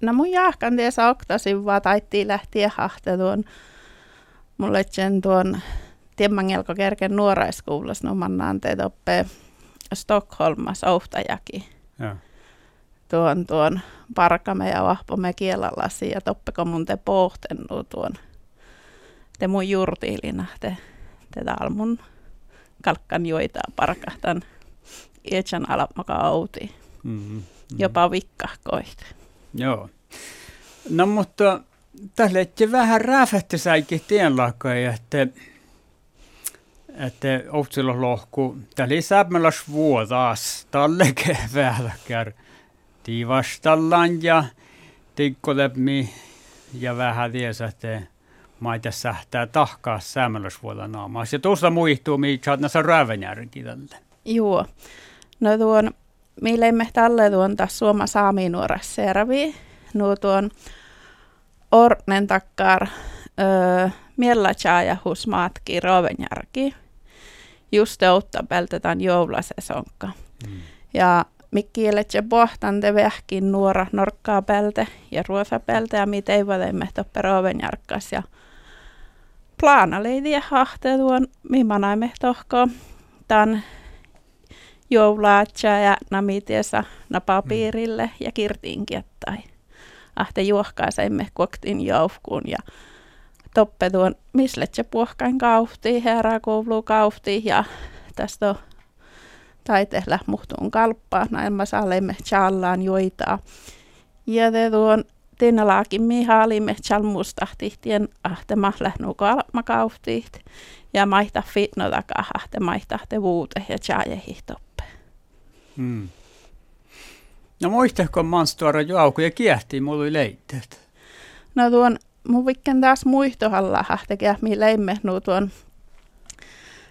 no mun jahkan tiesä oktasin vaan taittiin lähtiä tuon mulle sen tuon tiemmangelko kerken nuoraiskuulas, no mannaan teet oppee Stockholmas ohtajakin. Ja. Tuon, tuon parkame ja vahpomme kielallasi ja toppeko mun te pohtennu tuon te mun jurtiilina te, te mun kalkkan joita parkahtan ietsän alamaka outi. Mm-hmm, mm-hmm. Jopa vikkahkoit. Joo. No mutta tällä vähän rääfähti säikin tienlakoja, että että otsilla lohku. Tällä sämmäläs vuodas tälle keväälläkär. Tiivastallan ja tikkolepmi ja vähän tiesä, että maita sähtää tahkaa sämmäläs vuoda naamaa. Ja tuossa muistuu, mitä näissä räävenjärki tälle. Joo. No tuon, mille tälle tuon taas Suoma saami nuoras servi. No tuon ornen takkar öö, ja husmaatki rovenjärki just outta peltetään joulasesonka. Mm. Ja mikkieletse bohtante vähkin nuora norkkaa pelte ja ruosapelte ja mitä ei voi toppe rovenjarkkas ja plana leidi hahte tuon tohko tämän joulaatsa ja namitiesa napapiirille mm. ja kirtiinkin tai ahte juohkaisemme koktin joufkuun ja toppe tuon misletse puhkain kaufti, herra kaufti ja tästä taiteella muhtuun kalppaa, näin mä saalemme challaan joitaa. Ja te tuon tinnalaakin mihaalimme chalmustahtien ahtema lähnu kalmakauhtiit ja maihta fitno takaa ahte maihta te vuute ja chajehi Hmm. No muistako manstuara juauku ja kiehtii mulle leitteet? No tuon mun vikken taas muistohalla tekee, leimme nu tuon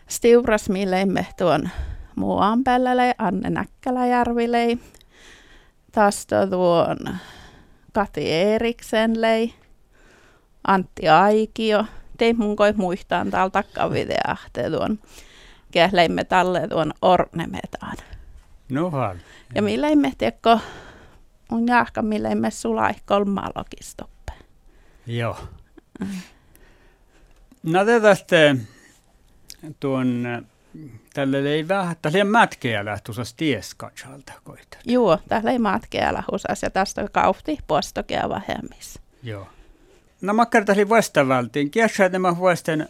stiuras, leimme tuon muuan päällä Anne Näkkäläjärvilei. Taas tuon Kati Eriksen lei. Antti Aikio. Tein mun koi muistaan täällä takkavideahte tuon. Kehleimme talle tuon ornemetaan. No vaan. Ja milleimme tiekko on jahka milleimme sulai kolmalokisto. Joo. No tästä tuon tälle ei vähän, tälle mätkeä lähtusas ties katsalta koita. Joo, tälle ei mätkeä lähtusas ja tästä kaufti postokea vähemmis. Joo. No mä kertasin vastavältiin. Kiesä nämä vuosten,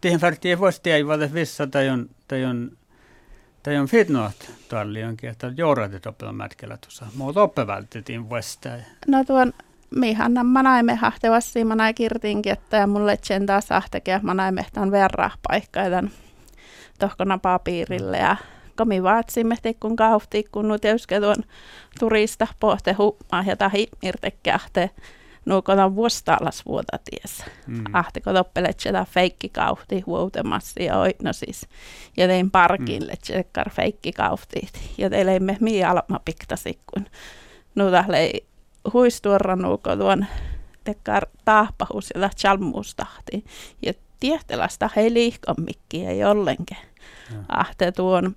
tiehen färtiin vuosti ei vale vissa tai on, tai on tai on fitnoat talli onkin, että jourat oppilla mätkellä tuossa. Mutta oppivältettiin vuosta. No tuon mihan mä näin hahtevasti, mä näin kirtinkin, että ja mulle sen taas ahtekeä, mä näin mehtaan verran paikkaiden tohkona papiirille ja komi vaatsimme kun kaufti, kun nu tietysti tuon turista pohte huumaa ja tahi irtekähte nuukona vuostaalas vuota ties. Mm. Ahteko toppelet sitä feikki kaufti huoutemassa ja oitno siis. Ja tein parkille mm. tsekkar feikki kaufti. Ja teille mii alma piktasi, kun nu tahlei huistuorannuuko tuon tekkar taahpahus ja chalmuustahti. Ja tiehtelasta hei liihkommikki ei ollenkaan. Ahte tuon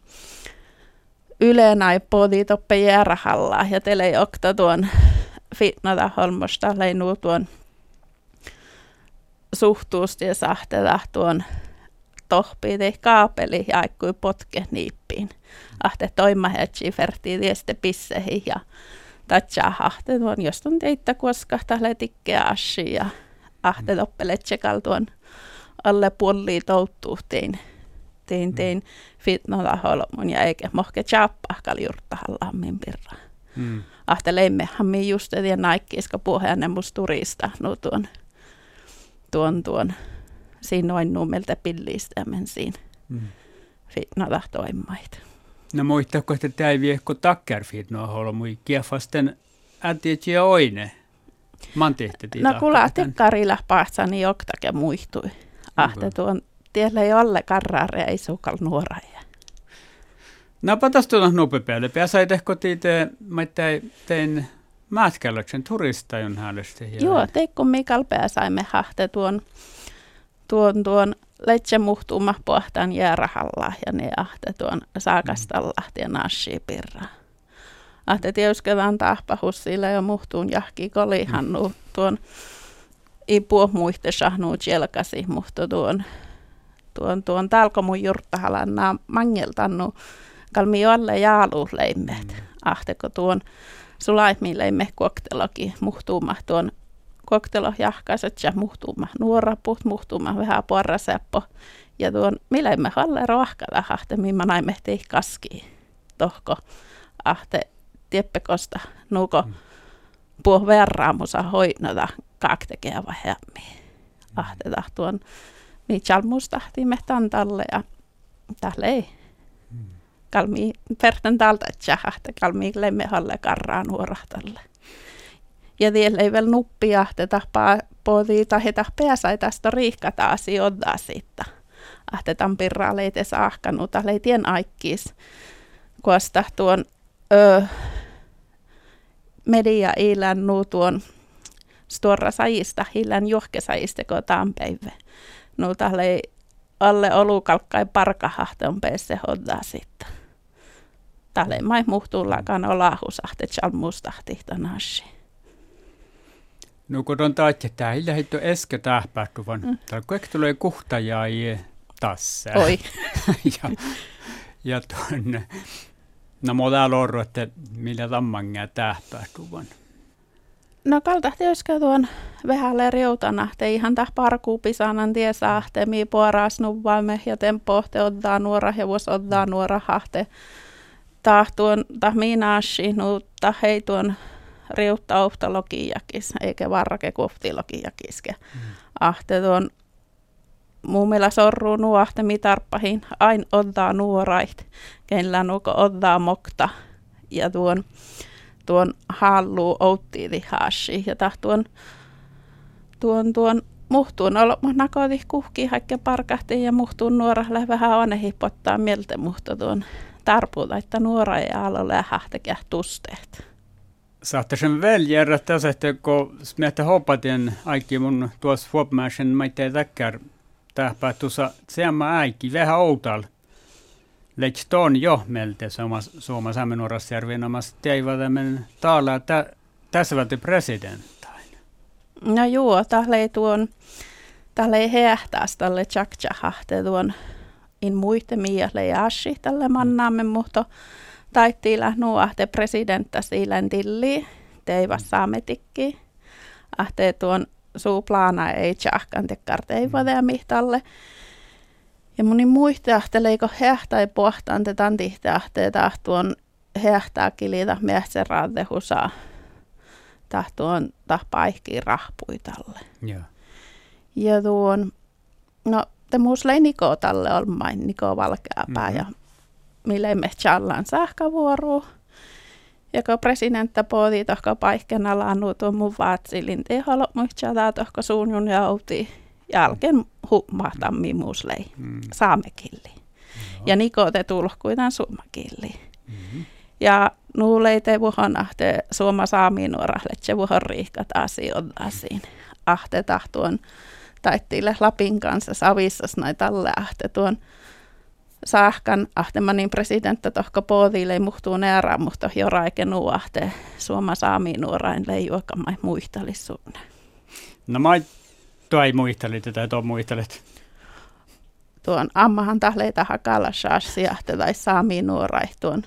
yleenai podi toppe järhalla ja tele okta tuon fitnata holmosta leinu tuon suhtuusti ja sahtela tuon tohpii tei kaapeli ja aikui potke niippiin. Ahte toima hetsi ferti tieste pissehi ja tatsaa ahte tuon, jos on teitä koskahta letikkeä assi ja ahte toppele tsekal tuon alle puolii touttuu tein tein mm. tein fitnolla holmon ja eikä mohke tjappahkal jurttahallammin pirra. Mm. Ahte leimmehän mi just ja naikkiiska puheenne mus turista no tuon tuon tuon siinä noin nummelta pillistä ja men siinä mm. fitnolla toimmaita. No muistatko, että tämä ei vie kun takkerfiit nuo holmui kiefasten ätiet ja oine? Man tehty No kuule, karilla pahtsa niin oktake muistui. Ahte tuon tiellä ei ole karraare ei sukal nuoraja. No patas tuolla nupepäälle. Pääsä tehko tiite, mä tein määtkälöksen turista jon häälesti. Joo, teikko Mikal pääsaimme hahte tuon, tuon, tuon letse muhtuma pohtaan jäärahalla ja ne ahte tuon saakastalla ja nashi pirra. Ahte tiuskevään tahpahus sillä jo muhtuun jahki kolihan mm. tuon ei puhu muiste sahnu jelkasi, mutta tuon, tuon, tuon talko mun jurttahalan mangeltannu kalmi alle jaaluusleimet. Mm. Ahteko tuon sulaimmileimme kokteloki muhtuuma tuon koktelo jahkaiset ja muhtuuma nuoraput, muhtuuma vähän porraseppo. Ja tuon mileimme halle rohkata ahte, mimma naimme tei kaski tohko ahte tieppekosta nuko mm. puh verraamusa hoinota kaktekea vähemmin. Ahte tahtuon mi chalmustahtimme tantalle ja tälle ei. Kalmi perten talta tjahte, kalmi lemme halle karraan nuorahtalle. Ja vielä ei vielä nuppia, että tapaa podi tai pääsai tästä riikkata asioita siitä. Ahte tampirraa leite saahkanuta leitien aikkis. Kuosta tuon ö, media ilännu tuon stora sajista, hillan johkesajista kun päivä. No tälle alle olukalkkai parkahahte on päässä hoddaa sitten. Tälle mai muhtuullakaan olahusahte chalmustahti tanashi. No kun on taatja täällä heitto eske tähpähtuvan. Mm. Täällä kaikki tulee kuhtajaa tässä. Oi. ja, ja tuonne. No mä oon että millä tammangia tähpähtuvan. No kaltahti olisiko tuon vähälle riutana, te ihan täh parkuupisanan tie saahte, mi puoras nuvaamme ja tempohte ottaa nuora ja vuos ottaa nuora hahte. Tahtuon, tah minaashi, nuutta hei tuon riutta logiakis, eikä varrake kuftilogiakiske. Mm. Ahte tuon mielestä sorruu nuohte mitarppahin, ain ottaa nuorait, kenellä nuko ottaa mokta. Ja tuon tuon hallu outtiili hashi ja tahtuon tuon tuon muhtuun olla nakoti kuhki hakke parkahti ja muhtuun nuora vähän anehi pottaa mieltä muhto tuon tarpuuta, että nuora ei ala lähtäkään tusteet. Saatte sen väljärä tässä, että kun miette hopatien aiki mun tuossa huomaisen maitteen täkkär tähpää tuossa seamma äikki vähän outal Lechton jo melte Suoma Samenorasjärvi namas teivatemen taala tä, tässä valti presidentain. No joo, tälle tuon, tälle hehtääs tälle tjaktjahahte tuon in muiste miele ja ashi tälle mannaamme, mutta taittiin lähnu ahte presidentta siilän tilli, teivas saametikki. Ahte tuon suuplana ei tjahkan tekkar ja mihtalle. Ja moni muistahteleiko hehtää pohtaan te tantihtähtee tahtuon hehtää kilitä miesten raatehusaa tahtuon tahpaihkiin rahpuitalle. Ja. ja tuon, no te muslei Niko tälle on main, Niko Valkeapää mm-hmm. ja mille me challan sähkövuoroa. Ja kun presidentti pohti tohko paikkena laannu tuon mun vaatsilin, halua muistaa tohko suunjun ja outiin jälkeen hummahtammi muslei mm. saamekilli. No. Ja nikote tulkuitan suomakilli. Mm-hmm. Ja nuuleite vuohon ahte suoma saami nuorahle, se vuohon riikat asioitaisiin. Ahte tahtuon taittiille Lapin kanssa savissas näitä tälle ahte tuon saahkan ahtemanin presidentti tohko poodille muhtuu neärään, mutta joraike nuahte suoma saami nuorain leijuakamai muistelissuunne. No mä Tuo ei muistele tätä, tuo muistelet. Tuon ammahan tahleita hakalla shassia, tai saami nuorai tuon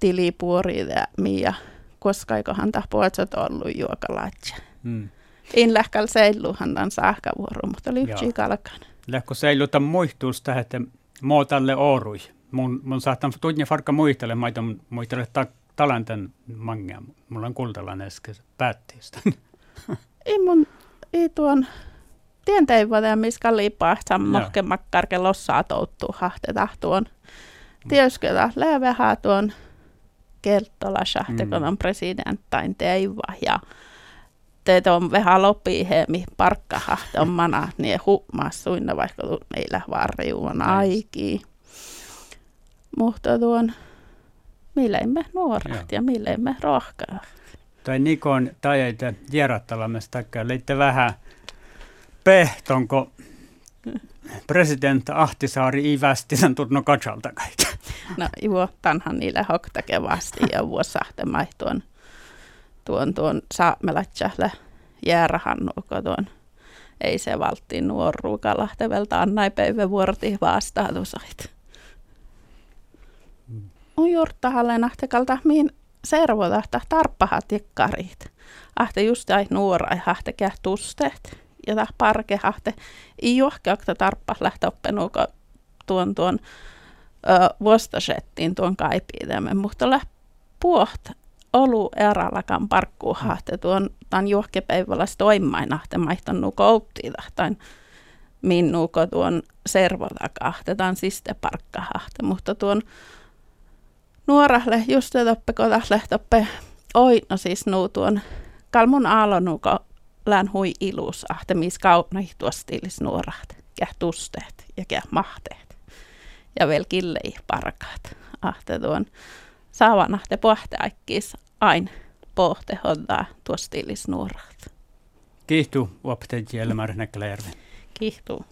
tilipuori ja mia, koska eikohan tah puotsot ollut juokalatja. Hmm. In lähkäl seiluhan tämän saahkavuoro, mutta lyhtsii kalkan. Lähkö seiluta muistusta, että muotalle orui. Mun, mun saattaa tunne farka muistele, mä muistele ta, talanten mangia. Mulla on kultalan äsken päättiistä. ei mun, ei tuon tienteivoja, missä liipaa sammohke makkarke lossaa touttuu hahteta tuon. Tieskötä leveää tuon kertola sahte, kun on presidenttain teiva ja teet on vähän lopii hemi parkkahahte on mana, niin hummas suinna vaikka meillä varjuun aiki. Mutta tuon, millä emme nuoret ja millä emme rohkaa. Tai Nikon tai ei te vierattalamesta, leitte vähän pehtonko president Ahtisaari Ivästisen tunno katsalta kaikki. No joo, tanhan niille hoktakevasti ja vuosahtemai tuon, tuon, tuon saamelatsähle jäärahannuko tuon ei se valttiin nuoruuka lähteveltä annai päivä vuorti vastaatusait. Mm. On juurtahalle nahtekalta mihin servodahta tarppahat jakkarit. Ahte just ai nuora hahte tusteet ja tah parke hahte ei johkeakta tarppa lähtä oppenuuko tuon tuon vuostasettiin tuon kaipiidemme, mutta läht puoht olu erallakaan parkkuu hahte tuon tan juohkepäivällä toimmainahte maihtannu kouttiidahtain minnuuko tuon servotakahte, tan siste parkkahahte, mutta tuon nuorahle just toppe kotahle toppe oi, no siis nuu tuon kalmun aalonuuko lään hui ilus ahte mis kaunai stiilis nuorahte, käh tusteet ja käh mahteet. Ja vielä killei parkaat. Ahte tuon saavanahte pohte aikkis ain pohte hoddaa tuostiilis nuorat. Kiihtuu, optet Jelmar Näkkäläjärvi. Kiihtuu.